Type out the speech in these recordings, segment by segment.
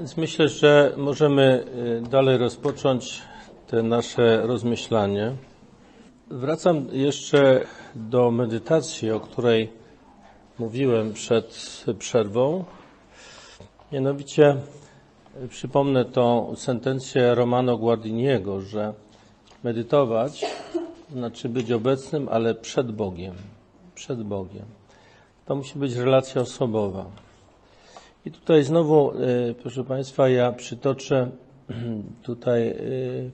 Więc myślę, że możemy y, dalej rozpocząć te nasze rozmyślanie. Wracam jeszcze do medytacji, o której mówiłem przed przerwą. Mianowicie y, przypomnę tą sentencję Romano Guardiniego, że medytować znaczy być obecnym, ale przed Bogiem. Przed Bogiem. To musi być relacja osobowa. I tutaj znowu, e, proszę Państwa, ja przytoczę tutaj e,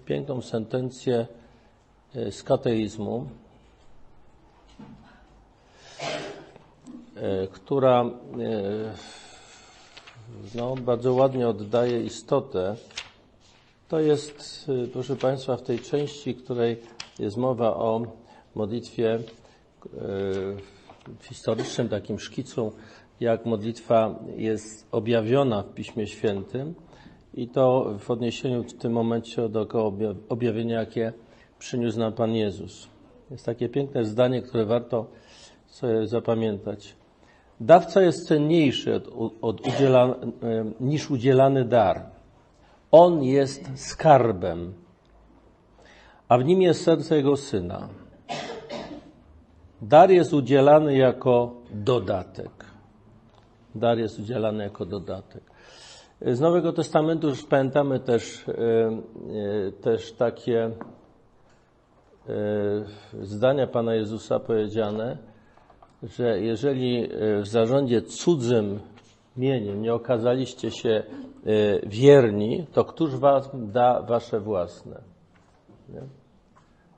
piękną sentencję e, z kateizmu, która no, bardzo ładnie oddaje istotę. To jest, proszę Państwa, w tej części, w której jest mowa o modlitwie w historycznym takim szkicu jak modlitwa jest objawiona w Piśmie Świętym i to w odniesieniu w tym momencie do objawienia, jakie przyniósł nam Pan Jezus. Jest takie piękne zdanie, które warto sobie zapamiętać. Dawca jest cenniejszy od, od niż udzielany dar. On jest skarbem, a w nim jest serce Jego Syna. Dar jest udzielany jako dodatek. Dar jest udzielany jako dodatek. Z Nowego Testamentu już pamiętamy też, e, e, też takie e, zdania Pana Jezusa powiedziane, że jeżeli w zarządzie cudzym mieniem nie okazaliście się wierni, to któż wam da wasze własne? Nie?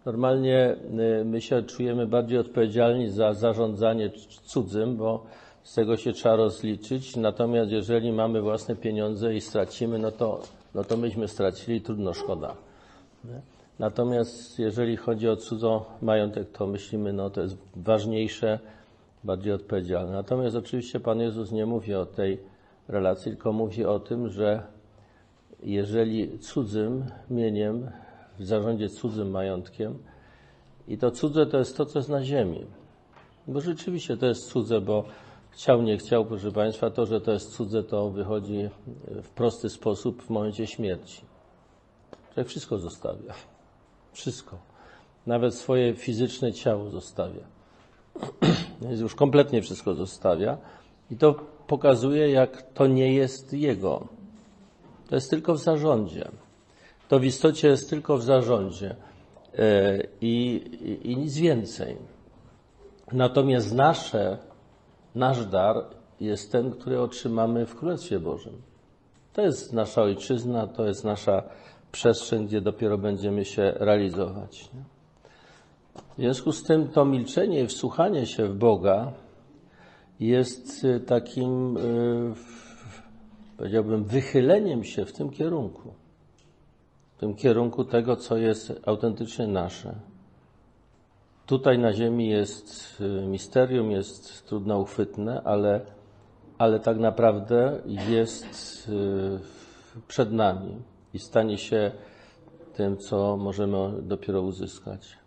Normalnie my się czujemy bardziej odpowiedzialni za zarządzanie cudzym, bo z tego się trzeba rozliczyć. Natomiast jeżeli mamy własne pieniądze i stracimy, no to, no to myśmy stracili, trudno, szkoda. Natomiast jeżeli chodzi o cudzo majątek, to myślimy, no to jest ważniejsze, bardziej odpowiedzialne. Natomiast oczywiście Pan Jezus nie mówi o tej relacji, tylko mówi o tym, że jeżeli cudzym mieniem, w zarządzie cudzym majątkiem, i to cudze to jest to, co jest na ziemi. Bo rzeczywiście to jest cudze, bo Chciał, nie chciał, proszę Państwa, to, że to jest cudze, to wychodzi w prosty sposób w momencie śmierci. Człowiek wszystko zostawia. Wszystko. Nawet swoje fizyczne ciało zostawia. Więc już kompletnie wszystko zostawia. I to pokazuje, jak to nie jest jego. To jest tylko w zarządzie. To w istocie jest tylko w zarządzie. E, I, i, i nic więcej. Natomiast nasze nasz dar jest ten, który otrzymamy w Królestwie Bożym. To jest nasza ojczyzna, to jest nasza przestrzeń, gdzie dopiero będziemy się realizować. Nie? W związku z tym to milczenie i wsłuchanie się w Boga jest y, takim, y, powiedziałbym, wychyleniem się w tym kierunku. W tym kierunku tego, co jest autentycznie nasze. Tutaj na Ziemi jest y, misterium, jest trudno uchwytne, ale, ale tak naprawdę jest y, przed nami i stanie się tym, co możemy dopiero uzyskać.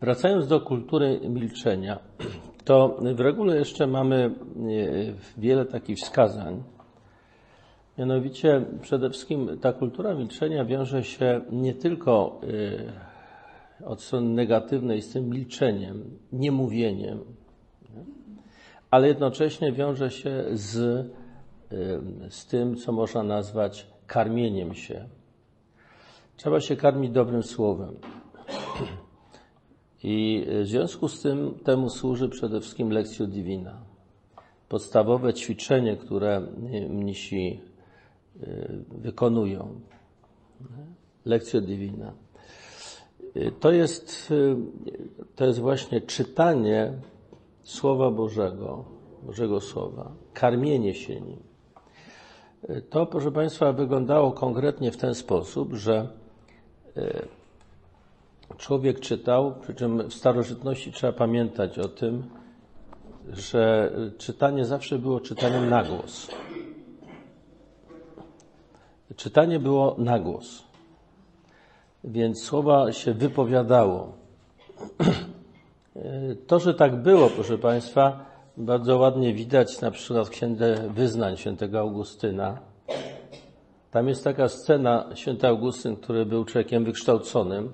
Wracając do kultury milczenia, to w regule jeszcze mamy y, wiele takich wskazań, Mianowicie przede wszystkim ta kultura milczenia wiąże się nie tylko y, od strony negatywnej z tym milczeniem, niemówieniem, ale jednocześnie wiąże się z, y, z tym, co można nazwać karmieniem się. Trzeba się karmić dobrym słowem. I w związku z tym temu służy przede wszystkim lekcja divina. Podstawowe ćwiczenie, które mnisi wykonują. Lekcja divina. Y, to jest, y, to jest właśnie czytanie Słowa Bożego, Bożego Słowa, karmienie się nim. To, proszę Państwa, wyglądało konkretnie w ten sposób, że człowiek czytał, przy czym w starożytności trzeba pamiętać o tym, że czytanie zawsze było czytaniem na głos. Czytanie było na głos, więc słowa się wypowiadało. To, że tak było, proszę Państwa, bardzo ładnie widać na przykład w Księdze Wyznań świętego Augustyna. Tam jest taka scena, święty Augustyn, który był człowiekiem wykształconym,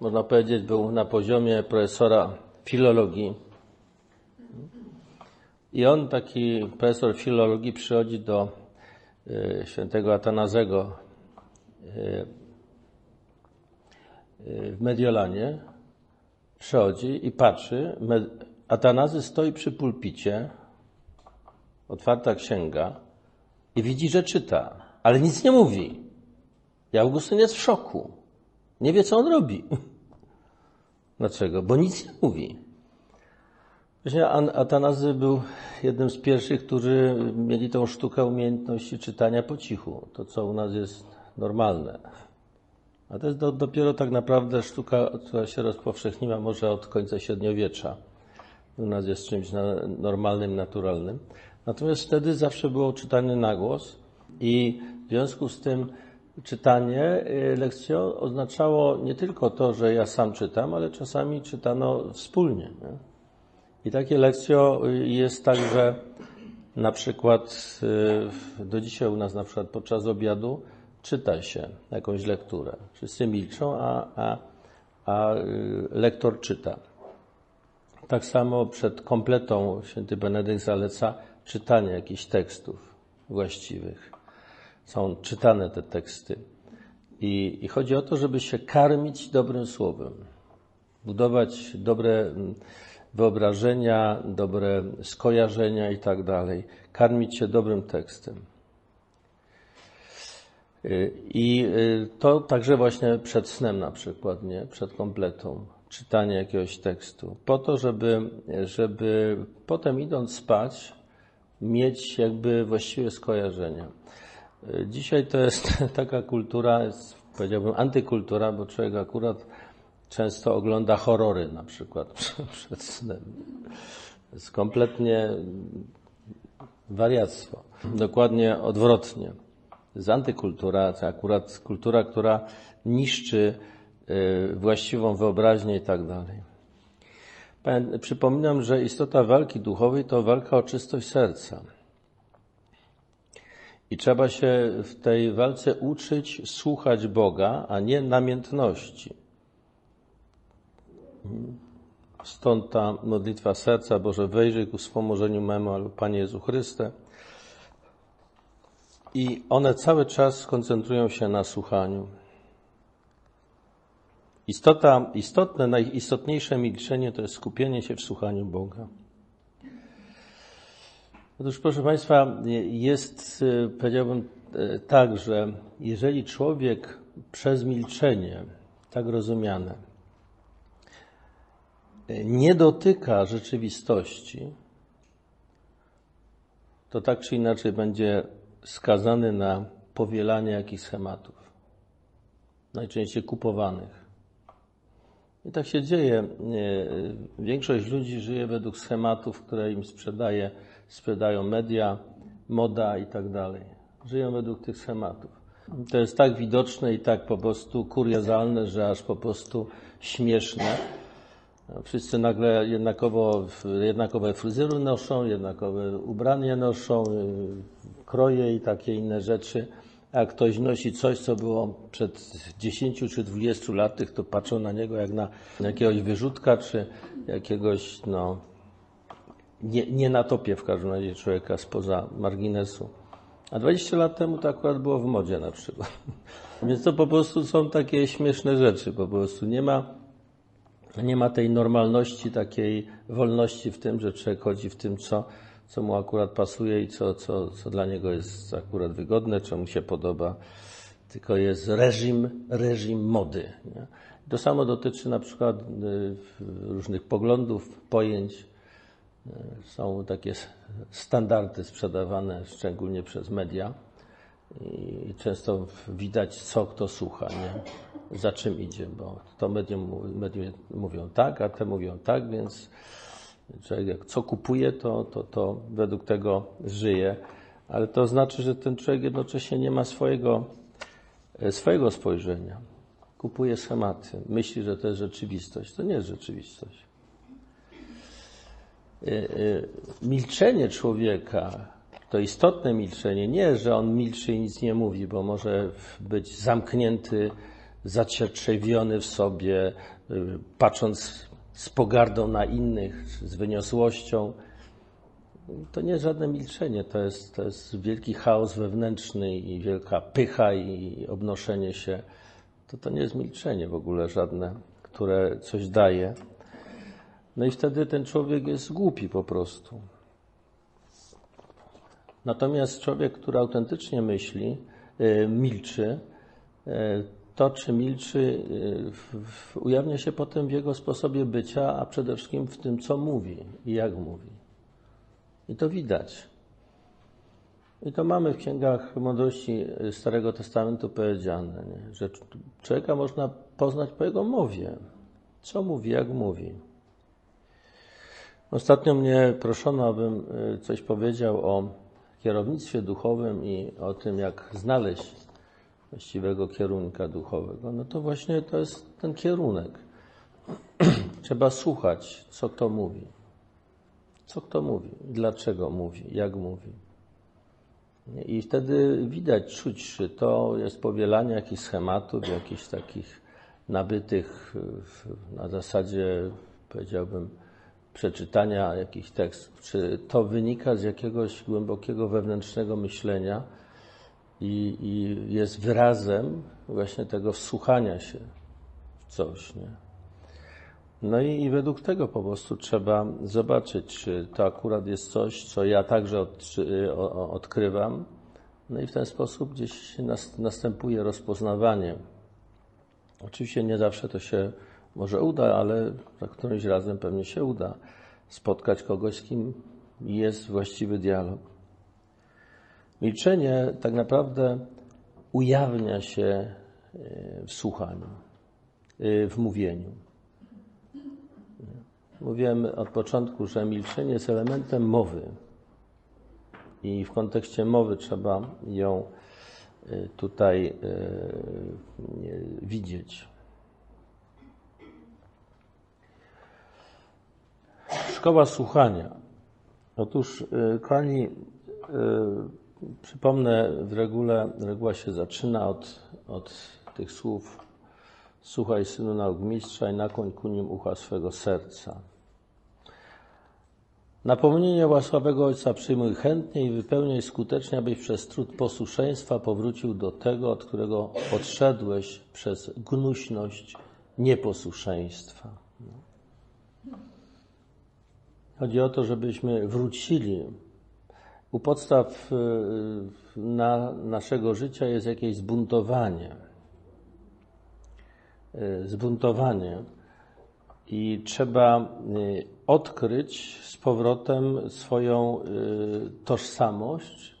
można powiedzieć, był na poziomie profesora filologii. I on, taki profesor filologii, przychodzi do świętego Atanazego y, y, w Mediolanie, przychodzi i patrzy. Atanazy stoi przy pulpicie, otwarta księga i widzi, że czyta, ale nic nie mówi. I Augustyn jest w szoku. Nie wie, co on robi. Dlaczego? Bo nic nie mówi. Właśnie Atanazy był jednym z pierwszych, którzy mieli tą sztukę umiejętności czytania po cichu. To, co u nas jest normalne. A to jest do, dopiero tak naprawdę sztuka, która się rozpowszechniła może od końca średniowiecza. U nas jest czymś na, normalnym, naturalnym. Natomiast wtedy zawsze było czytane na głos i w związku z tym czytanie y, lekcjo oznaczało nie tylko to, że ja sam czytam, ale czasami czytano wspólnie. Nie? I takie lekcjo y, jest tak, że na przykład y, do dzisiaj u nas na przykład podczas obiadu czyta się jakąś lekturę. Wszyscy milczą, a, a, a lektor czyta. Tak samo przed kompletą święty Benedykt zaleca czytanie jakichś tekstów właściwych są czytane te teksty. I, I, chodzi o to, żeby się karmić dobrym słowem, budować dobre wyobrażenia, dobre skojarzenia i tak dalej, karmić się dobrym tekstem. Y, I y, to także właśnie przed snem na przykład, nie? przed kompletą, czytanie jakiegoś tekstu, po to, żeby, żeby potem idąc spać, mieć jakby właściwe skojarzenia. Dzisiaj to jest taka kultura, powiedziałbym antykultura, bo człowiek akurat często ogląda horrory na przykład przed snem. To jest kompletnie wariactwo. Dokładnie odwrotnie. To jest antykultura, to akurat kultura, która niszczy y, właściwą wyobraźnię i tak dalej. Przypominam, że istota walki duchowej to walka o czystość serca. I trzeba się w tej walce uczyć słuchać Boga, a nie namiętności. Stąd ta modlitwa serca, Boże, wejrzyj ku wspomożeniu memu, albo Panie Jezu Chryste. I one cały czas skoncentrują się na słuchaniu. Istota, istotne, najistotniejsze milczenie to jest skupienie się w słuchaniu Boga. Otóż, proszę Państwa, jest, e, powiedziałbym e, tak, że jeżeli człowiek przez milczenie, tak rozumiane, nie dotyka rzeczywistości, to tak czy inaczej będzie skazany na powielanie jakichś schematów, najczęściej kupowanych. I tak się dzieje. Większość ludzi żyje według schematów, które im sprzedaje sprzedają media, moda i tak dalej. Żyją według tych schematów. To jest tak widoczne i tak po prostu kuriozalne, że aż po prostu śmieszne. Wszyscy nagle jednakowo, jednakowe fryzury noszą, jednakowe ubranie noszą, y, kroje i takie inne rzeczy. A ktoś nosi coś, co było przed 10 czy 20 lat, to patrzą na niego jak na jakiegoś wyrzutka, czy jakiegoś, no, nie, nie na topie w każdym razie człowieka spoza marginesu. A 20 lat temu to akurat było w modzie na przykład. Więc to po prostu są takie śmieszne rzeczy. Po prostu nie ma, nie ma tej normalności, takiej wolności w tym, że człowiek chodzi w tym, co, co mu akurat pasuje i co, co, co dla niego jest akurat wygodne, co mu się podoba. Tylko jest reżim, reżim mody. Nie? To samo dotyczy na przykład y, różnych poglądów, pojęć. Są takie standardy sprzedawane szczególnie przez media i często widać, co kto słucha, nie? Za czym idzie, bo to medium, medium mówią tak, a te mówią tak, więc człowiek jak co kupuje, to, to, to według tego żyje, ale to znaczy, że ten człowiek jednocześnie nie ma swojego, swojego spojrzenia. Kupuje schematy, myśli, że to jest rzeczywistość. To nie jest rzeczywistość. milczenie człowieka, to istotne milczenie, nie, że on milczy i nic nie mówi, bo może być zamknięty, zatrzewiony w sobie, patrząc z pogardą na innych, z wyniosłością. To nie jest żadne milczenie, to jest, to jest wielki chaos wewnętrzny i wielka pycha i obnoszenie się. To, to nie jest milczenie w ogóle żadne, które coś daje. No i wtedy ten człowiek jest głupi po prostu. Natomiast człowiek, który autentycznie myśli, e, milczy, e, to czy milczy e, ujawnia się potem w jego sposobie bycia, a przede wszystkim w tym, co mówi i jak mówi. I to widać. I to mamy w księgach mądrości Starego Testamentu powiedziane, nie? że człowieka można poznać po jego mowie. Co mówi, jak mówi. Ostatnio mnie proszono, abym coś powiedział o kierownictwie duchowym i o tym, jak znaleźć właściwego kierunka duchowego, no to właśnie to jest ten kierunek. Trzeba słuchać, co kto mówi. Co kto mówi, dlaczego mówi, jak mówi. I wtedy widać, czuć, czy to jest powielanie jakichś schematów, jakichś takich nabytych na zasadzie, powiedziałbym, przeczytania jakichś tekstów, czy to wynika z jakiegoś głębokiego wewnętrznego myślenia i, i jest wyrazem właśnie tego wsłuchania się w coś. Nie? No i, i, według tego po prostu trzeba zobaczyć, czy to akurat jest coś, co ja także od, o, odkrywam. No i w ten sposób gdzieś nas, następuje rozpoznawanie. Oczywiście nie zawsze to się może uda, ale za którymś razem pewnie się uda spotkać kogoś, z kim jest właściwy dialog. Milczenie tak naprawdę ujawnia się e, w słuchaniu, e, w mówieniu. Mówiłem od początku, że milczenie jest elementem mowy. I w kontekście mowy trzeba ją e, tutaj widzieć. Szkoła słuchania. Otóż, kochani, przypomnę, w regule, reguła się zaczyna od, od tych słów Słuchaj, synu nauk mistrza i nakłoń ku nim ucha swego serca. Napomnienie łasławego Ojca przyjmuj chętnie i wypełniaj skutecznie, abyś przez trud posłuszeństwa powrócił do tego, od którego odszedłeś przez gnuśność nieposłuszeństwa. Chodzi o to, żebyśmy wrócili. U podstaw y, na naszego życia jest jakieś zbuntowanie. Y, zbuntowanie. I trzeba y, odkryć z powrotem swoją tożsamość,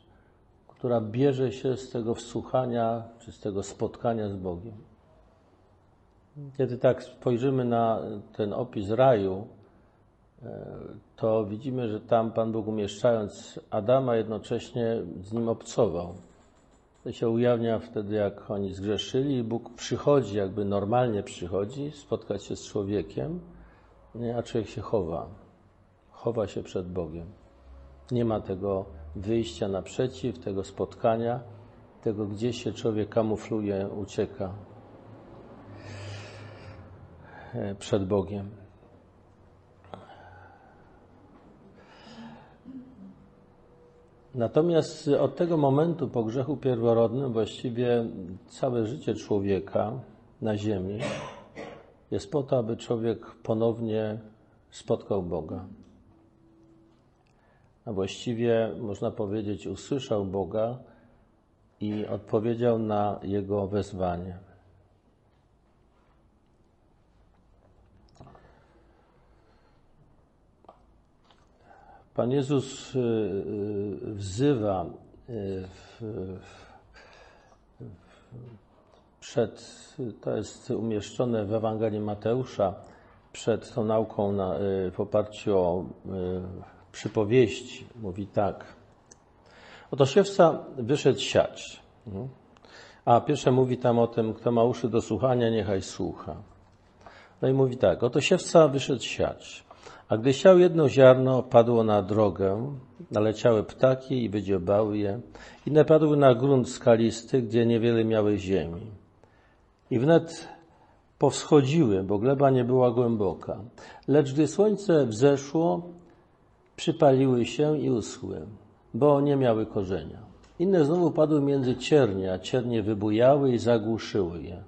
która bierze się z tego wsłuchania czy z tego spotkania z Bogiem. Kiedy tak spojrzymy na ten opis raju, to widzimy, że tam Pan Bóg umieszczając Adama jednocześnie z nim obcował. To się ujawnia wtedy, jak oni zgrzeszyli i Bóg przychodzi, jakby normalnie przychodzi, spotkać się z człowiekiem, a człowiek się chowa. Chowa się przed Bogiem. Nie ma tego wyjścia naprzeciw, tego spotkania, tego gdzieś się człowiek kamufluje, ucieka e, przed Bogiem. Natomiast od tego momentu po grzechu pierworodnym właściwie całe życie człowieka na ziemi jest po to, aby człowiek ponownie spotkał Boga. A właściwie można powiedzieć, usłyszał Boga i odpowiedział na Jego wezwanie. Pan Jezus y, y, wzywa y, przed, to jest umieszczone w Ewangelii Mateusza, przed tą nauką na, w oparciu o przypowieści. Mówi tak. Oto siewca wyszedł siać. Mhm. A pierwsze mówi tam o tym, kto ma uszy do słuchania, niechaj słucha. No i mówi tak. Oto siewca wyszedł siać. A gdy siał jedno ziarno, padło na drogę, naleciały ptaki i wydziobały je. Inne padły na grunt skalisty, gdzie niewiele miały ziemi. I wnet powschodziły, bo gleba nie była głęboka. Lecz gdy słońce wzeszło, przypaliły się i uschły, bo nie miały korzenia. Inne znowu padły między ciernie, a ciernie wybujały i zagłuszyły je.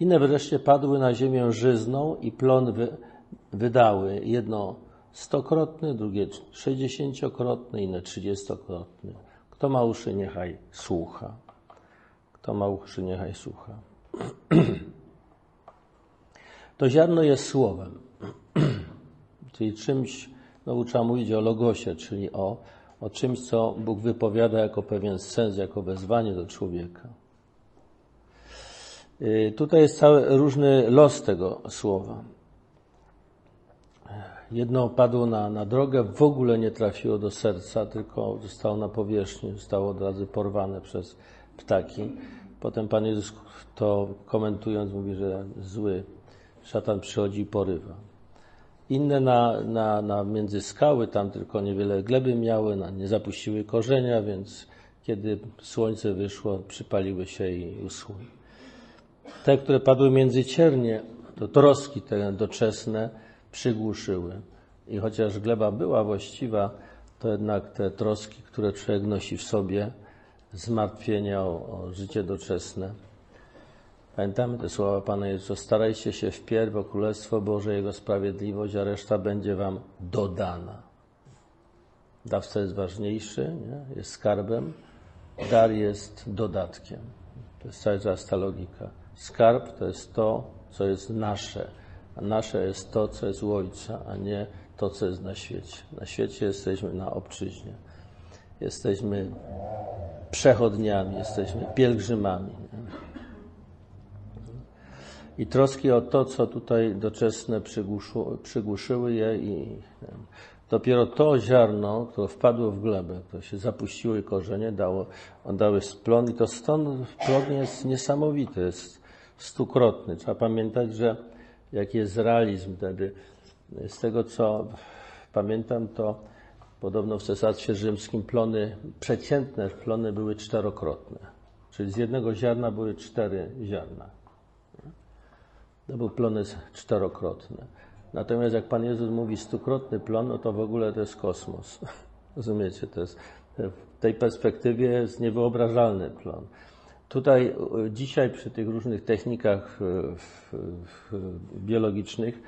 Inne wreszcie padły na ziemię żyzną i plon wy, wydały. Jedno stokrotny, drugie sześćdziesięciokrotny, inne trzydziestokrotny. Kto ma uszy, niechaj słucha. Kto ma uszy, niechaj słucha. To ziarno jest słowem, czyli czymś, no trzeba mówić o logosie, czyli o, o czymś, co Bóg wypowiada jako pewien sens, jako wezwanie do człowieka. Y, tutaj jest cały różny los tego słowa. Jedno padło na, na drogę, w ogóle nie trafiło do serca, tylko zostało na powierzchni, zostało od razu porwane przez ptaki. Potem Pan Jezus to komentując mówi, że zły szatan przychodzi i porywa. Inne na, na, na między skały, tam tylko niewiele gleby miały, na, nie zapuściły korzenia, więc kiedy słońce wyszło, przypaliły się i uschły. Te, które padły między ciernie, to troski te doczesne przygłuszyły. I chociaż gleba była właściwa, to jednak te troski, które człowiek nosi w sobie, zmartwienia o, o życie doczesne, Pamiętamy te słowa Pana Jezusa. Starajcie się wpierw o Królestwo Boże, Jego sprawiedliwość, a reszta będzie Wam dodana. Dawca jest ważniejszy, nie? jest skarbem, dar jest dodatkiem. To jest cały czas ta logika. Skarb to jest to, co jest nasze, a nasze jest to, co jest u Ojca, a nie to, co jest na świecie. Na świecie jesteśmy na obczyźnie. Jesteśmy przechodniami, jesteśmy pielgrzymami. I troski o to, co tutaj doczesne przygłuszyły je i dopiero to ziarno, które wpadło w glebę, to się zapuściły korzenie, dało, dały splon i to stąd plon jest niesamowity, jest stukrotny. Trzeba pamiętać, że jaki jest realizm wtedy. Z tego, co pamiętam, to podobno w Cesarstwie Rzymskim plony, przeciętne plony były czterokrotne. Czyli z jednego ziarna były cztery ziarna. To był plon czterokrotny. Natomiast jak Pan Jezus mówi stukrotny plon, no to w ogóle to jest kosmos. Rozumiecie? To jest, w tej perspektywie jest niewyobrażalny plon. Tutaj e, dzisiaj przy tych różnych technikach e, biologicznych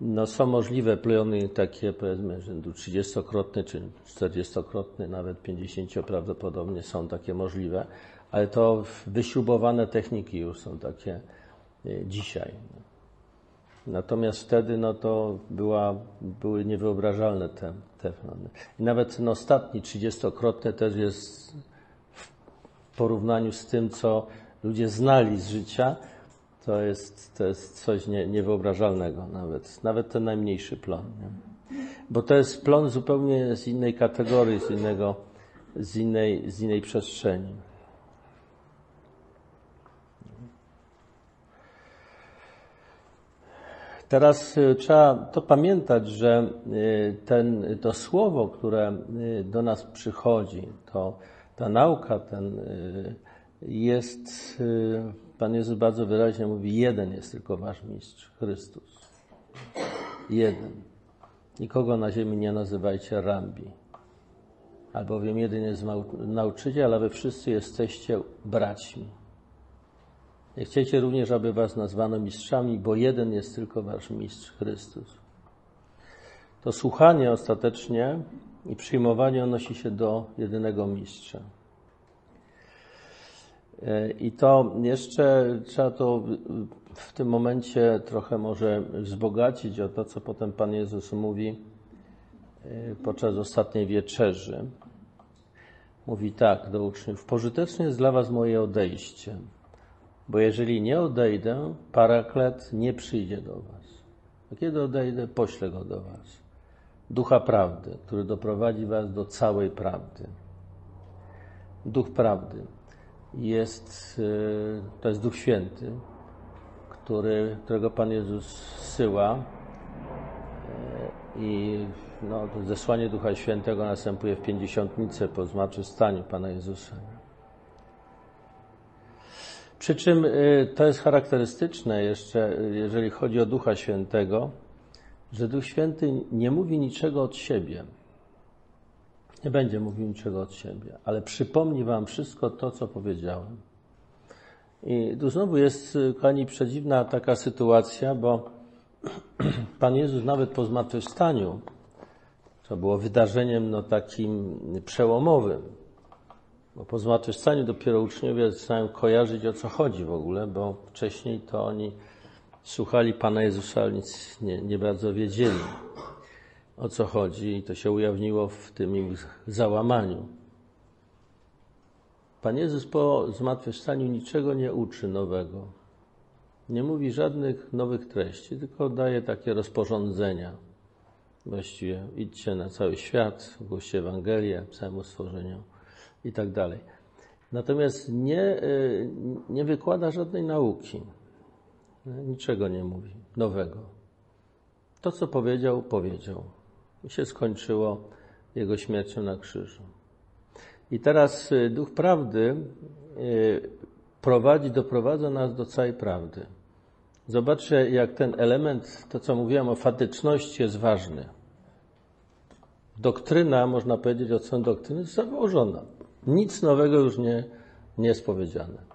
no są możliwe plony takie powiedzmy rzędu 30-krotny czy 40-krotny, nawet 50 prawdopodobnie są takie możliwe, ale to wyśrubowane techniki już są takie e, dzisiaj. Natomiast wtedy no to była, były niewyobrażalne te, plany. I nawet ten ostatni, trzydziestokrotny też jest porównaniu z tym, co ludzie znali z życia, to jest, to jest coś nie, niewyobrażalnego nawet. Nawet ten najmniejszy plon. Nie? Bo to jest plon zupełnie z innej kategorii, z innego, z innej, z innej przestrzeni. Teraz y, trzeba to pamiętać, że y, ten, to słowo, które y, do nas przychodzi, to ta nauka, ten jest, Pan Jezus bardzo wyraźnie mówi, jeden jest tylko wasz mistrz, Chrystus. Jeden. Nikogo na ziemi nie nazywajcie rambi. Albowiem jeden jest nauczyciel, ale wy wszyscy jesteście braćmi. Nie chcecie również, aby was nazwano mistrzami, bo jeden jest tylko wasz mistrz Chrystus. To słuchanie ostatecznie i przyjmowanie odnosi się do jedynego mistrza. I to jeszcze trzeba to w tym momencie trochę może wzbogacić o to, co potem Pan Jezus mówi e, podczas ostatniej wieczerzy. Mówi tak do uczniów: Pożyteczne jest dla Was moje odejście bo jeżeli nie odejdę, paraklet nie przyjdzie do Was. A kiedy odejdę, poślę go do Was. Ducha prawdy, który doprowadzi Was do całej prawdy. Duch prawdy jest, y, to jest Duch Święty, który, którego Pan Jezus syła, y, I no, zesłanie Ducha Świętego następuje w pięćdziesiątnicy po zmartwychwstaniu Pana Jezusa. Przy czym y, to jest charakterystyczne jeszcze, jeżeli chodzi o Ducha Świętego, że Duch Święty nie mówi niczego od siebie. Nie będzie mówił niczego od siebie, ale przypomni Wam wszystko to, co powiedziałem. I tu znowu jest, y, kochani, przedziwna taka sytuacja, bo Pan Jezus nawet po zmartwychwstaniu, to było wydarzeniem no, takim przełomowym, bo po zmartwychwstaniu dopiero uczniowie zaczynają kojarzyć, o co chodzi w ogóle, bo wcześniej to oni słuchali Pana Jezusa, ale nic nie, nie bardzo wiedzieli, o co chodzi i to się ujawniło w tym ich załamaniu. Pan Jezus po zmartwychwstaniu niczego nie uczy nowego. Nie mówi żadnych nowych treści, tylko daje takie rozporządzenia. Właściwie idźcie na cały świat, głoście Ewangelię całemu stworzeniu i tak dalej. Natomiast nie, y, nie wykłada żadnej nauki. Niczego nie mówi nowego. To, co powiedział, powiedział. I się skończyło jego śmiercią na krzyżu. I teraz y, Duch Prawdy y, prowadzi, doprowadza nas do całej prawdy. Zobaczcie, jak ten element, to co mówiłem o fatyczności, jest ważny. Doktryna, można powiedzieć, od strony doktryny jest założona. Nic nowego już nie, nie jest powiedziane.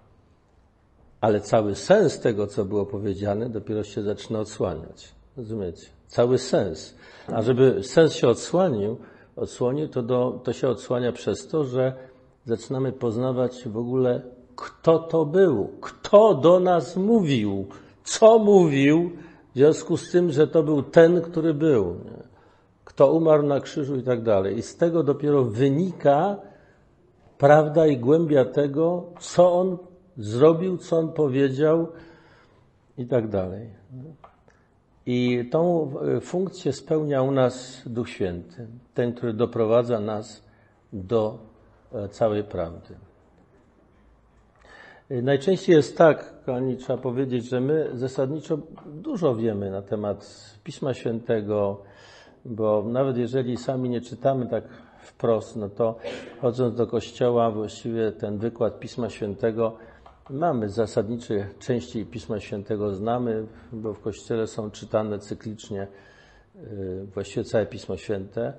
Ale cały sens tego, co było powiedziane, dopiero się zaczyna odsłaniać. Rozumiecie? Cały sens. A żeby sens się odsłonił, odsłonił to, do, to się odsłania przez to, że zaczynamy poznawać w ogóle, kto to był, kto do nas mówił, co mówił, w związku z tym, że to był ten, który był. Nie? Kto umarł na krzyżu i tak dalej. I z tego dopiero wynika prawda i głębia tego, co on zrobił, co on powiedział i tak dalej. I tą funkcję spełnia u nas Duch Święty, ten, który doprowadza nas do e, całej prawdy. Najczęściej jest tak, kochani, trzeba powiedzieć, że my zasadniczo dużo wiemy na temat Pisma Świętego, bo nawet jeżeli sami nie czytamy tak wprost, no to chodząc do kościoła, właściwie ten wykład Pisma Świętego mamy zasadnicze części Pisma Świętego znamy, bo w kościele są czytane cyklicznie y, właściwie całe Pismo Święte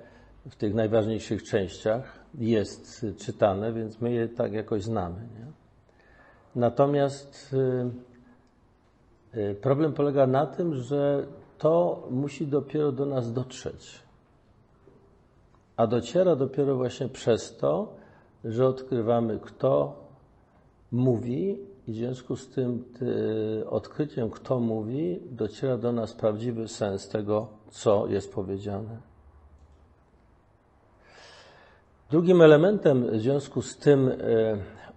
w tych najważniejszych częściach jest czytane, więc my je tak jakoś znamy. Nie? Natomiast y, y, problem polega na tym, że to musi dopiero do nas dotrzeć. A dociera dopiero właśnie przez to, że odkrywamy, kto mówi, i w związku z tym odkryciem, kto mówi, dociera do nas prawdziwy sens tego, co jest powiedziane. Drugim elementem w związku z tym e,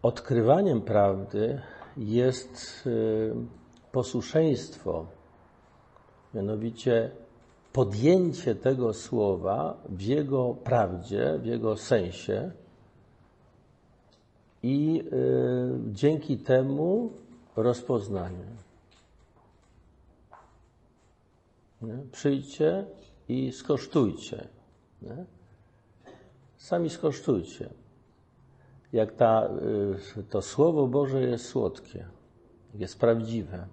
odkrywaniem prawdy jest e, posłuszeństwo, mianowicie podjęcie tego słowa w jego prawdzie, w jego sensie i e, dzięki temu rozpoznanie. Przyjdźcie i skosztujcie. Nie? Sami skosztujcie. Jak ta, y, to Słowo Boże jest słodkie, jest prawdziwe,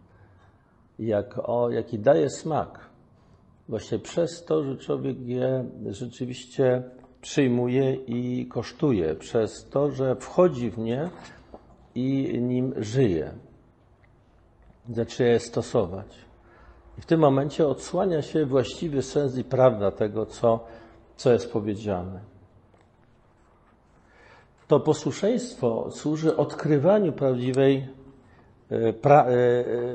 jak o, jaki daje smak. Właśnie przez to, że człowiek je rzeczywiście przyjmuje i kosztuje, przez to, że wchodzi w nie i nim żyje. Zaczyna je stosować. I w tym momencie odsłania się właściwy sens i prawda tego, co, co jest powiedziane to posłuszeństwo służy odkrywaniu prawdziwej, e, pra, e,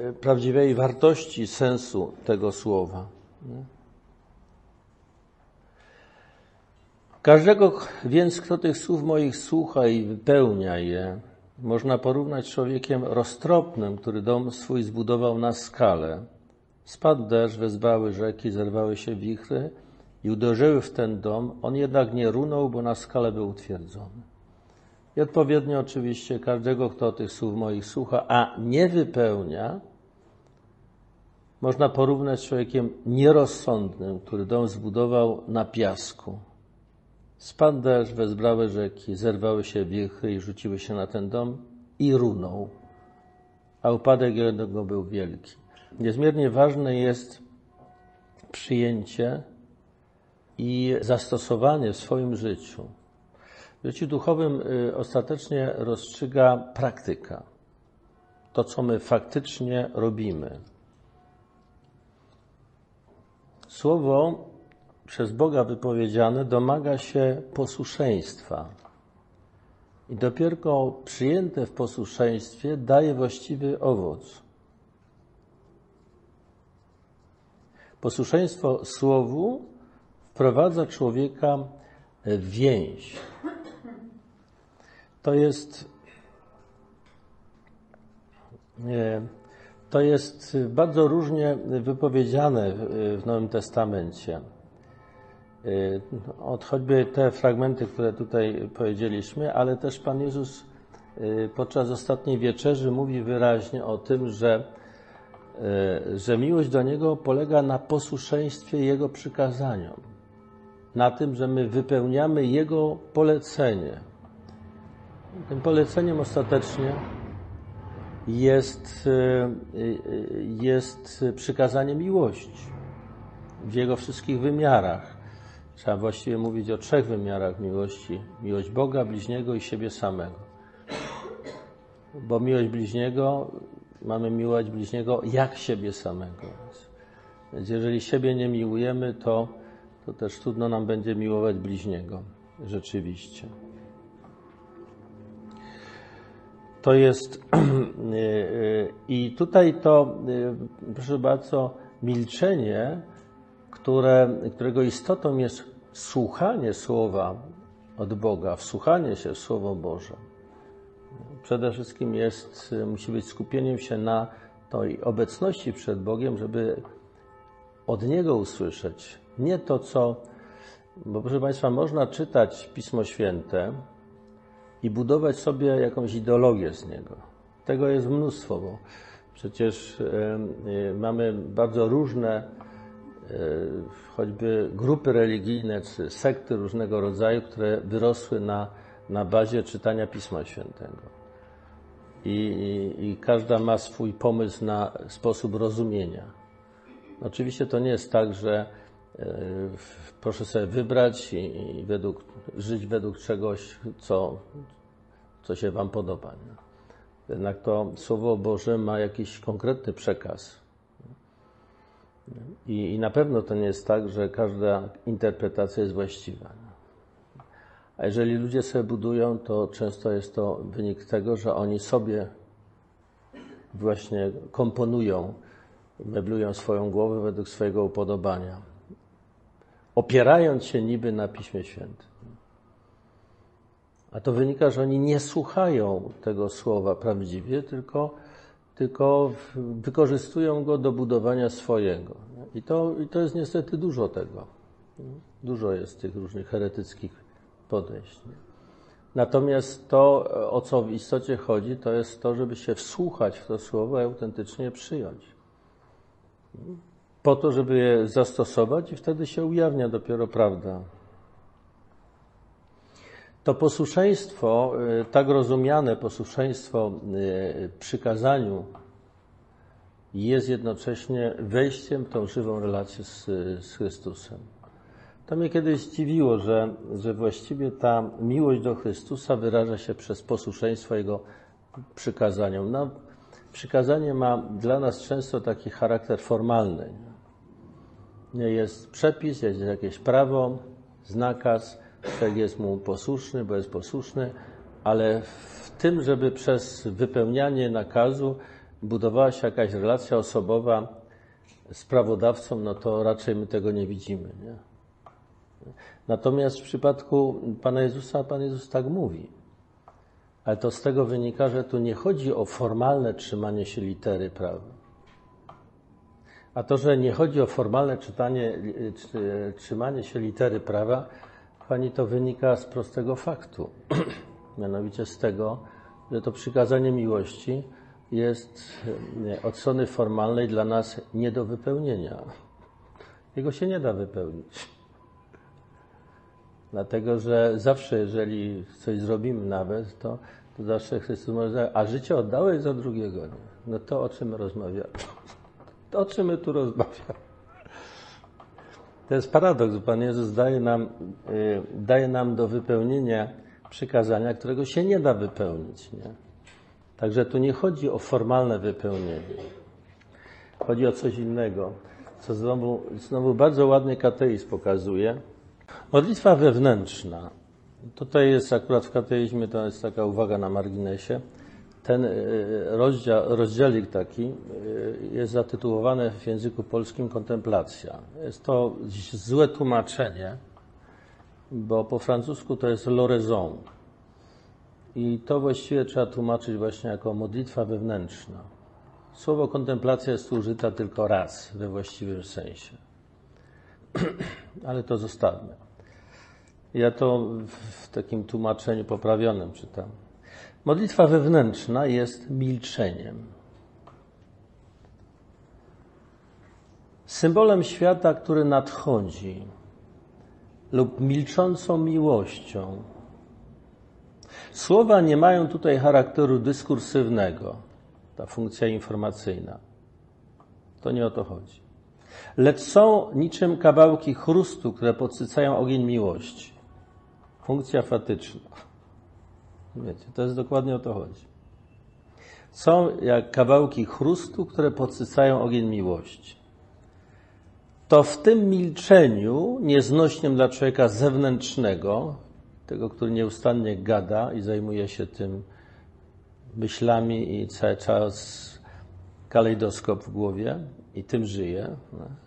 e, prawdziwej wartości, sensu tego słowa. Każdego więc, kto tych słów moich słucha i wypełnia je, można porównać człowiekiem roztropnym, który dom swój zbudował na skalę. Spadł deszcz, wezbały rzeki, zerwały się wichry i uderzyły w ten dom. On jednak nie runął, bo na skalę był utwierdzony. I odpowiednio oczywiście każdego, kto tych słów moich słucha, a nie wypełnia, można porównać człowiekiem nierozsądnym, który dom zbudował na piasku. Spadł deszcz, wezbrały rzeki, zerwały się wichry i rzuciły się na ten dom i runął. A upadek jego był wielki. Niezmiernie ważne jest przyjęcie i zastosowanie w swoim życiu. W życiu duchowym y, ostatecznie rozstrzyga praktyka. To, co my faktycznie robimy. Słowo przez Boga wypowiedziane domaga się posłuszeństwa. I dopiero przyjęte w posłuszeństwie daje właściwy owoc. Posłuszeństwo Słowu wprowadza człowieka w więź. To jest, to jest bardzo różnie wypowiedziane w Nowym Testamencie. Od choćby te fragmenty, które tutaj powiedzieliśmy, ale też Pan Jezus podczas ostatniej wieczerzy mówi wyraźnie o tym, że E, że miłość do Niego polega na posłuszeństwie Jego przykazaniom, na tym, że my wypełniamy Jego polecenie. Tym poleceniem ostatecznie jest, jest przykazanie miłości w Jego wszystkich wymiarach. Trzeba właściwie mówić o trzech wymiarach miłości: miłość Boga, bliźniego i siebie samego. Bo miłość bliźniego mamy miłować bliźniego jak siebie samego. Więc jeżeli siebie nie miłujemy, to, to też trudno nam będzie miłować bliźniego. Rzeczywiście. To jest i tutaj to, proszę bardzo, milczenie, które, którego istotą jest słuchanie słowa od Boga, wsłuchanie się w Słowo Boże przede wszystkim jest, musi być skupieniem się na tej obecności przed Bogiem, żeby od Niego usłyszeć. Nie to, co. Bo proszę Państwa, można czytać Pismo Święte i budować sobie jakąś ideologię z niego. Tego jest mnóstwo, bo przecież mamy bardzo różne, choćby grupy religijne czy sekty różnego rodzaju, które wyrosły na, na bazie czytania Pisma Świętego i, i, i każda ma swój pomysł na sposób rozumienia. Oczywiście to nie jest tak, że e, proszę sobie wybrać i, i według, żyć według czegoś, co, co się Wam podoba. Jednak to Słowo Boże ma jakiś konkretny przekaz. I, I, na pewno to nie jest tak, że każda interpretacja jest właściwa. A jeżeli ludzie sobie budują, to często jest to wynik tego, że oni sobie właśnie komponują, meblują swoją głowę według swojego upodobania, opierając się niby na Piśmie Świętym. A to wynika, że oni nie słuchają tego słowa prawdziwie, tylko, tylko wykorzystują go do budowania swojego. I to, I to jest niestety dużo tego. Dużo jest tych różnych heretyckich podejść. Natomiast to, o co w istocie chodzi, to jest to, żeby się wsłuchać w to słowo i autentycznie przyjąć. Po to, żeby je zastosować i wtedy się ujawnia dopiero prawda. To posłuszeństwo, y, tak rozumiane posłuszeństwo y, przykazaniu, jest jednocześnie wejściem w tą żywą relację z, z Chrystusem. To mnie kiedyś zdziwiło, że, że właściwie ta miłość do Chrystusa wyraża się przez posłuszeństwo Jego przykazaniom. No, przykazanie ma dla nas często taki charakter formalny. Nie jest przepis, jest jakieś prawo, znakaz, człowiek jest mu posłuszny, bo jest posłuszny, ale w tym, żeby przez wypełnianie nakazu budowała się jakaś relacja osobowa z prawodawcą, no to raczej my tego nie widzimy. Nie? Natomiast w przypadku Pana Jezusa, Pan Jezus tak mówi. Ale to z tego wynika, że tu nie chodzi o formalne trzymanie się litery prawa. A to, że nie chodzi o formalne czytanie, trzymanie się litery prawa, Pani to wynika z prostego faktu. Mianowicie z tego, że to przykazanie miłości jest e, od strony formalnej dla nas nie do wypełnienia. Jego się nie da wypełnić. Dlatego, że zawsze, jeżeli coś zrobimy nawet, to, to zawsze Chrystus może a życie oddałeś za drugiego. Nie? No to o czym rozmawiamy? To o czym my tu rozmawiamy? To jest paradoks. Pan Jezus daje nam, y, daje nam do wypełnienia przykazania, którego się nie da wypełnić. Nie? Także tu nie chodzi o formalne wypełnienie. Chodzi o coś innego, co znowu, znowu bardzo ładny kateizm pokazuje. Modlitwa wewnętrzna. Tutaj jest akurat w kateizmie, to jest taka uwaga na marginesie. Ten y, rozdział, rozdziałik taki y, jest zatytułowany w języku polskim kontemplacja. Jest to złe tłumaczenie, bo po francusku to jest l'oraison. I to właściwie trzeba tłumaczyć właśnie jako modlitwa wewnętrzna. Słowo kontemplacja jest użyta tylko raz we właściwym sensie. Ale to zostawmy. Ja to w takim tłumaczeniu poprawionym czytam. Modlitwa wewnętrzna jest milczeniem. Symbolem świata, który nadchodzi, lub milczącą miłością. Słowa nie mają tutaj charakteru dyskursywnego, ta funkcja informacyjna. To nie o to chodzi. Lecz są niczym kawałki chrustu, które podsycają ogień miłości. Funkcja fatyczna. Wiecie, to jest dokładnie o to chodzi. Są jak kawałki chrustu, które podsycają ogień miłości. To w tym milczeniu, nieznośnym dla człowieka zewnętrznego, tego, który nieustannie gada i zajmuje się tym myślami i cały czas kalejdoskop w głowie i tym żyje. No.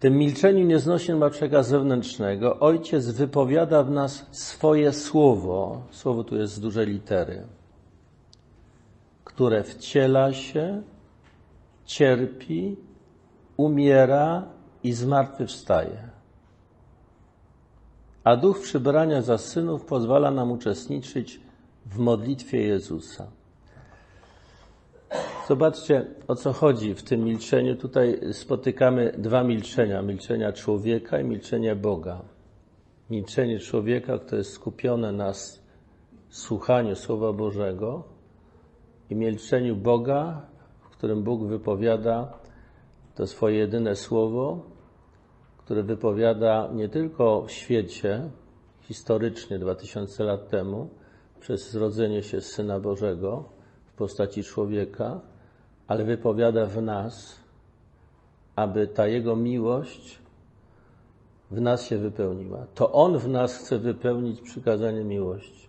Tym milczeniu nieznośnym dla człowieka zewnętrznego Ojciec wypowiada w nas swoje słowo, słowo tu jest z dużej litery, które wciela się, cierpi, umiera i zmartwychwstaje. A duch przybrania za synów pozwala nam uczestniczyć w modlitwie Jezusa. Zobaczcie, o co chodzi w tym milczeniu. Tutaj spotykamy dwa milczenia: milczenia człowieka i milczenia Boga. Milczenie człowieka, które jest skupione na słuchaniu Słowa Bożego, i milczeniu Boga, w którym Bóg wypowiada to swoje jedyne słowo, które wypowiada nie tylko w świecie, historycznie 2000 lat temu, przez zrodzenie się Syna Bożego w postaci człowieka, ale wypowiada w nas, aby ta Jego miłość w nas się wypełniła. To On w nas chce wypełnić przykazanie miłości.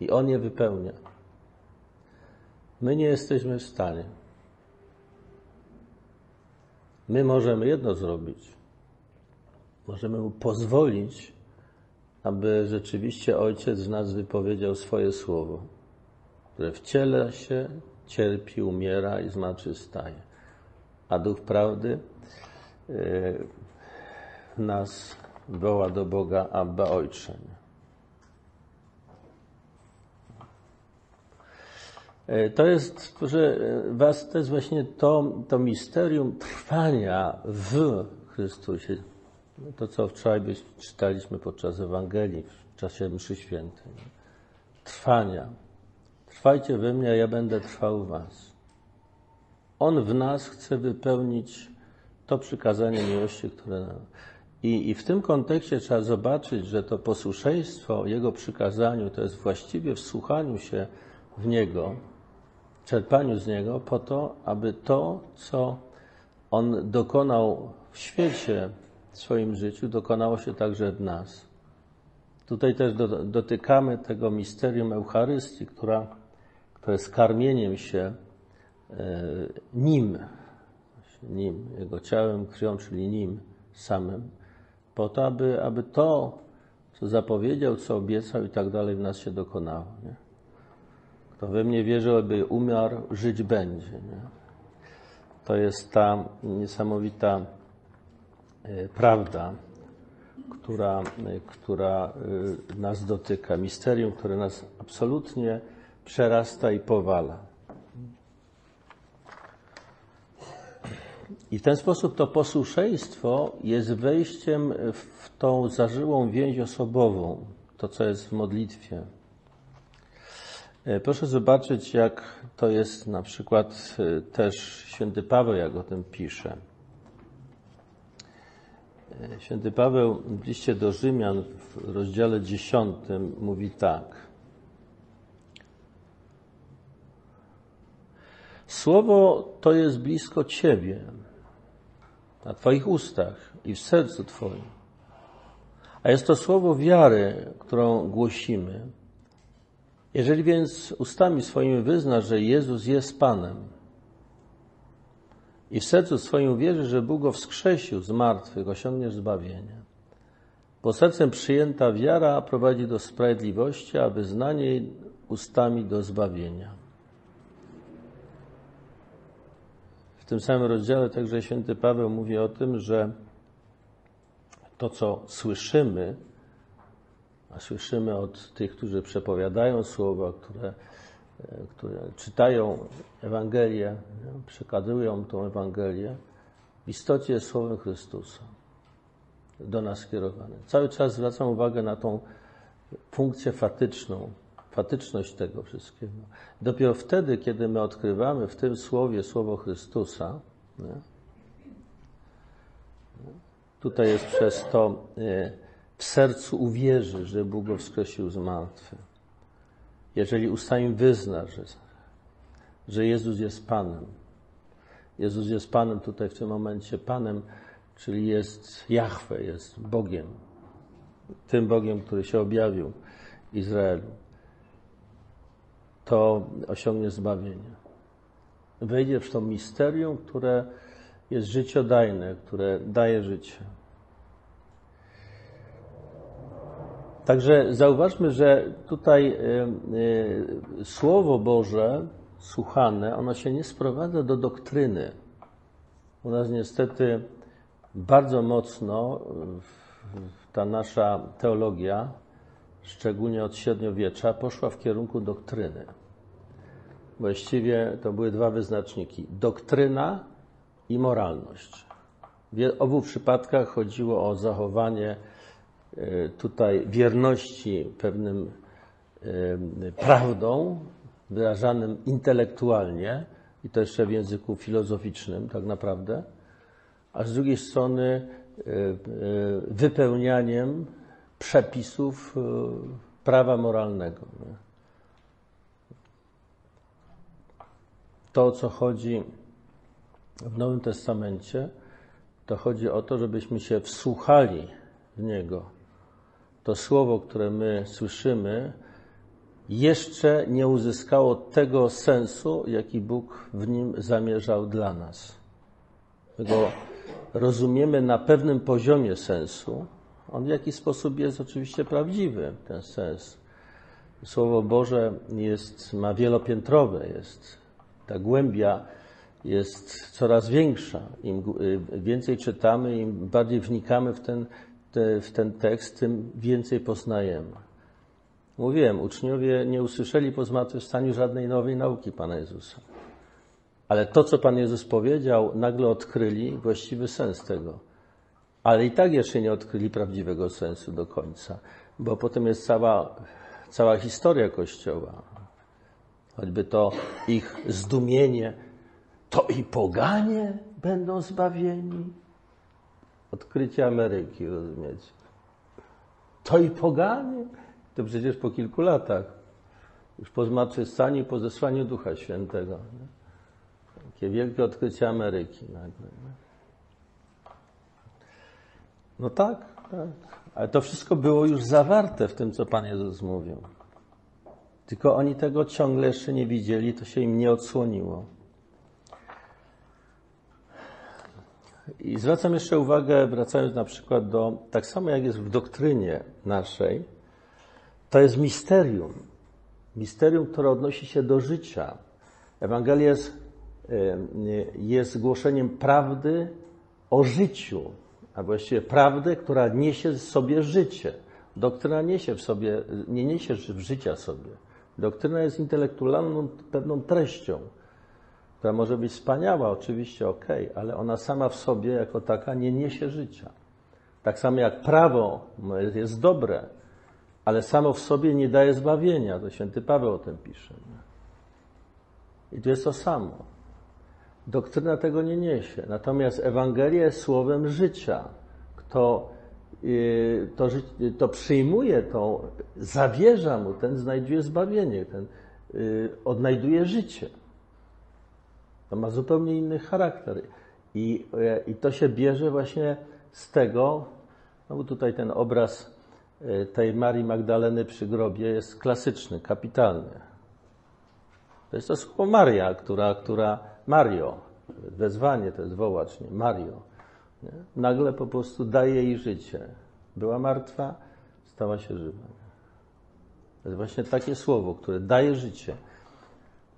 I On je wypełnia. My nie jesteśmy w stanie. My możemy jedno zrobić. Możemy Mu pozwolić, aby rzeczywiście Ojciec w nas wypowiedział swoje słowo, które wciela się cierpi, umiera i zmartwychwstaje. A Duch Prawdy yy, nas woła do Boga Abba Ojcze. E, to jest, że was, to jest właśnie to, to misterium trwania w Chrystusie. To, co wczoraj czytaliśmy podczas Ewangelii, w czasie mszy świętej. Trwania. Trwajcie we mnie, a ja będę trwał w was. On w nas chce wypełnić to przykazanie miłości, które nam. I, I w tym kontekście trzeba zobaczyć, że to posłuszeństwo Jego przykazaniu to jest właściwie wsłuchaniu się w Niego, czerpaniu z Niego, po to, aby to, co On dokonał w świecie, w swoim życiu, dokonało się także w nas. Tutaj też do, dotykamy tego misterium Eucharystii, która to jest karmieniem się e, nim, nim, jego ciałem, krwią, czyli nim samym, po to, aby, aby to, co zapowiedział, co obiecał i tak dalej w nas się dokonało. Nie? Kto we mnie wierzy, aby umarł, żyć będzie. Nie? To jest ta niesamowita e, prawda, która, która y, nas dotyka, misterium, które nas absolutnie przerasta i powala. I w ten sposób to posłuszeństwo jest wejściem w tą zażyłą więź osobową, to co jest w modlitwie. E, proszę zobaczyć, jak to jest na przykład e, też święty Paweł, jak o tym pisze. E, święty Paweł w liście do Rzymian w rozdziale 10 mówi tak. Słowo to jest blisko Ciebie, na Twoich ustach i w sercu Twoim. A jest to słowo wiary, którą głosimy. Jeżeli więc ustami swoimi wyznasz, że Jezus jest Panem i w sercu swoim wierzysz, że Bóg go wskrzesił z martwych, osiągniesz zbawienie. Bo sercem przyjęta wiara prowadzi do sprawiedliwości, a wyznanie ustami do zbawienia. Tym samym rozdziale także święty Paweł mówi o tym, że to, co słyszymy, a słyszymy od tych, którzy przepowiadają słowa, które, e, które czytają Ewangelię, przekazują tą Ewangelię, w istocie jest Słowem Chrystusa do nas skierowane. Cały czas zwracam uwagę na tą funkcję fatyczną, fatyczność tego wszystkiego. Dopiero wtedy, kiedy my odkrywamy w tym słowie Słowo Chrystusa, nie? tutaj jest przez to e, w sercu uwierzy, że Bóg go wskrzesił z martwych. Jeżeli ustami wyzna, że, że Jezus jest Panem, Jezus jest Panem tutaj w tym momencie, Panem, czyli jest Jahwe, jest Bogiem, tym Bogiem, który się objawił Izraelu, to osiągnie zbawienie. Wejdzie w to misterium, które jest życiodajne, które daje życie. Także zauważmy, że tutaj e, e, Słowo Boże słuchane, ono się nie sprowadza do doktryny. U nas niestety bardzo mocno ta nasza teologia, szczególnie od średniowiecza, poszła w kierunku doktryny. Właściwie to były dwa wyznaczniki: doktryna i moralność. W obu przypadkach chodziło o zachowanie E, tutaj wierności pewnym e, prawdą, wyrażanym intelektualnie, i to jeszcze w języku filozoficznym tak naprawdę, a z drugiej strony e, wypełnianiem przepisów prawa moralnego. To, o co chodzi w Nowym Testamencie, to chodzi o to, żebyśmy się wsłuchali w Niego to słowo, które my słyszymy, jeszcze nie uzyskało tego sensu, jaki Bóg w nim zamierzał dla nas. My go rozumiemy na pewnym poziomie sensu. On w jakiś sposób jest oczywiście prawdziwy, ten sens. Słowo Boże jest, ma wielopiętrowe, jest ta głębia jest coraz większa. Im więcej czytamy, im bardziej wnikamy w ten te, w ten tekst, tym więcej poznajemy. Mówiłem, uczniowie nie usłyszeli po zmartwychwstaniu żadnej nowej nauki Pana Jezusa. Ale to, co Pan Jezus powiedział, nagle odkryli właściwy sens tego. Ale i tak jeszcze nie odkryli prawdziwego sensu do końca, bo potem jest cała, cała historia Kościoła. Choćby to ich zdumienie, to i poganie będą zbawieni odkrycie Ameryki, rozumiecie? To i poganie, to przecież po kilku latach, już po zmartwychwstaniu i po zesłaniu Ducha Świętego. Nie? Takie wielkie odkrycie Ameryki nagle. Nie? No tak, tak. Ale to wszystko było już zawarte w tym, co Pan Jezus mówił. Tylko oni tego ciągle jeszcze nie widzieli, to się im nie odsłoniło. I zwracam jeszcze uwagę, wracając na przykład do, tak samo jak jest w doktrynie naszej, to jest misterium. Misterium, które odnosi się do życia. Ewangelia jest, jest głoszeniem prawdy o życiu, a właściwie prawdę, która niesie w sobie życie. Doktryna niesie w sobie, nie niesie życia sobie. Doktryna jest intelektualną pewną treścią, która może być wspaniała, oczywiście ok, ale ona sama w sobie jako taka nie niesie życia. Tak samo jak prawo jest dobre, ale samo w sobie nie daje zbawienia. To święty Paweł o tym pisze. I tu jest to samo. Doktryna tego nie niesie. Natomiast Ewangelia jest słowem życia. Kto to, to przyjmuje, to zawierza mu, ten znajduje zbawienie, ten y, odnajduje życie. To ma zupełnie inny charakter. I, I to się bierze właśnie z tego, no bo tutaj ten obraz y, tej Marii Magdaleny przy grobie jest klasyczny, kapitalny. To jest to słowo Maria, która, która Mario, wezwanie to jest wołacz, nie? Mario. Nie? Nagle po prostu daje jej życie. Była martwa, stała się żywa. To jest właśnie takie słowo, które daje życie,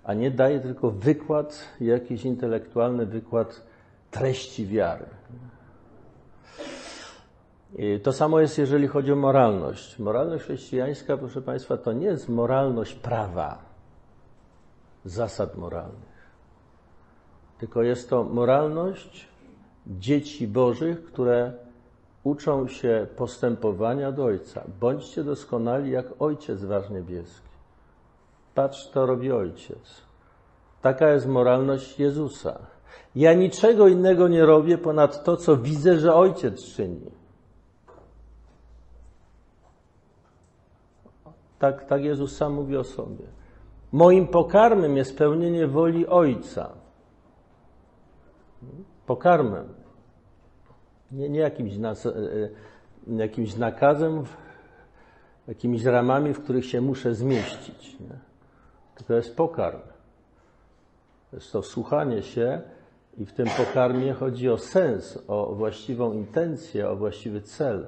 a nie daje tylko wykład, jakiś intelektualny wykład treści wiary. I to samo jest, jeżeli chodzi o moralność. Moralność chrześcijańska, proszę Państwa, to nie jest moralność prawa zasad moralnych. Tylko jest to moralność dzieci Bożych, które uczą się postępowania do Ojca. Bądźcie doskonali jak Ojciec Wasz Niebieski. Patrz, to robi Ojciec. Taka jest moralność Jezusa. Ja niczego innego nie robię ponad to, co widzę, że Ojciec czyni. Tak, tak Jezus sam mówi o sobie. Moim pokarmem jest pełnienie woli Ojca. Pokarmem. Nie, nie jakimś, nas, e, e, jakimś nakazem, jakimiś ramami, w których się muszę zmieścić. Nie? To jest pokarm. To jest to słuchanie się i w tym pokarmie chodzi o sens, o właściwą intencję, o właściwy cel.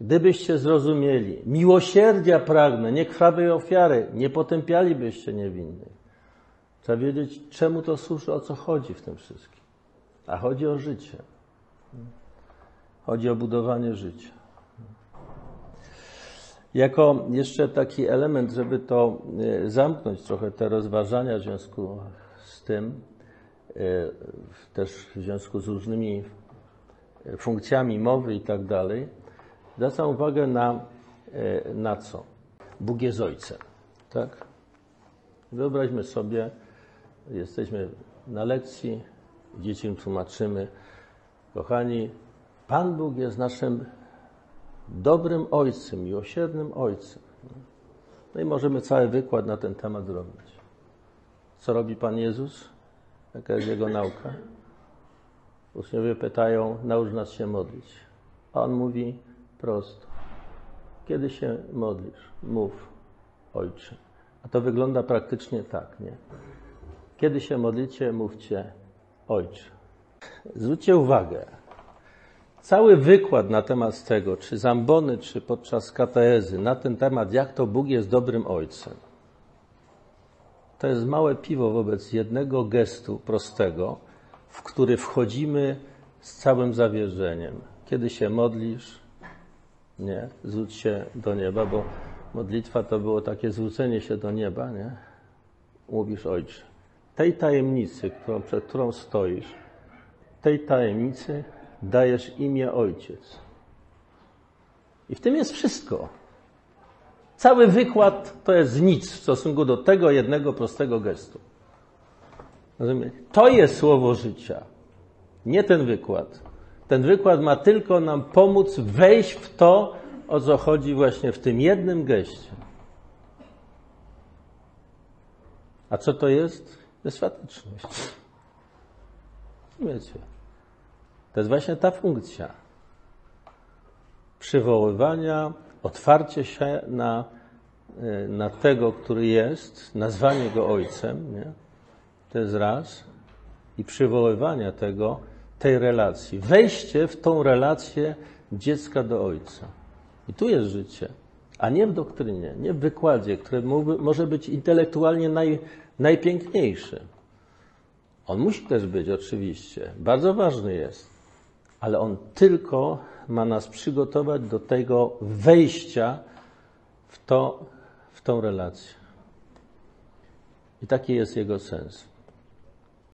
Gdybyście zrozumieli, miłosierdzia pragnę, nie krwawej ofiary, nie potępialibyście niewinnych. Trzeba wiedzieć, czemu to służy, o co chodzi w tym wszystkim. A chodzi o życie. Chodzi o budowanie życia. Jako jeszcze taki element, żeby to e, zamknąć trochę te rozważania w związku z tym, e, też w związku z różnymi e, funkcjami mowy i tak dalej, Zwracam uwagę na, na co? Bóg jest Ojcem, tak? Wyobraźmy sobie, jesteśmy na lekcji, dzieciom tłumaczymy, kochani, Pan Bóg jest naszym dobrym Ojcem, miłosiernym Ojcem. No i możemy cały wykład na ten temat zrobić. Co robi Pan Jezus? Jaka jest Jego nauka? Uczniowie pytają, naucz nas się modlić. A On mówi, prosto. Kiedy się modlisz, mów Ojcze. A to wygląda praktycznie tak, nie? Kiedy się modlicie, mówcie Ojcze. Zwróćcie uwagę, cały wykład na temat tego, czy zambony, czy podczas katezy, na ten temat, jak to Bóg jest dobrym Ojcem, to jest małe piwo wobec jednego gestu prostego, w który wchodzimy z całym zawierzeniem. Kiedy się modlisz, nie? Zwróć się do nieba, bo modlitwa to było takie zwrócenie się do nieba, nie? Mówisz, Ojcze, tej tajemnicy, którą, przed którą stoisz, tej tajemnicy dajesz imię Ojciec. I w tym jest wszystko. Cały wykład to jest nic w stosunku do tego jednego prostego gestu. Rozumiecie? To jest słowo życia, nie ten wykład. Ten wykład ma tylko nam pomóc wejść w to, o co chodzi właśnie w tym jednym geście. A co to jest? Dostateczność. Wiecie. To jest właśnie ta funkcja przywoływania, otwarcie się na, e, na tego, który jest, nazwanie go ojcem, nie? to jest raz, i przywoływania tego, tej relacji. Wejście w tą relację dziecka do ojca. I tu jest życie, a nie w doktrynie, nie w wykładzie, który może być intelektualnie naj, najpiękniejszy. On musi też być, oczywiście. Bardzo ważny jest. ale On tylko ma nas przygotować do tego wejścia w, to, w tą relację. I taki jest Jego sens.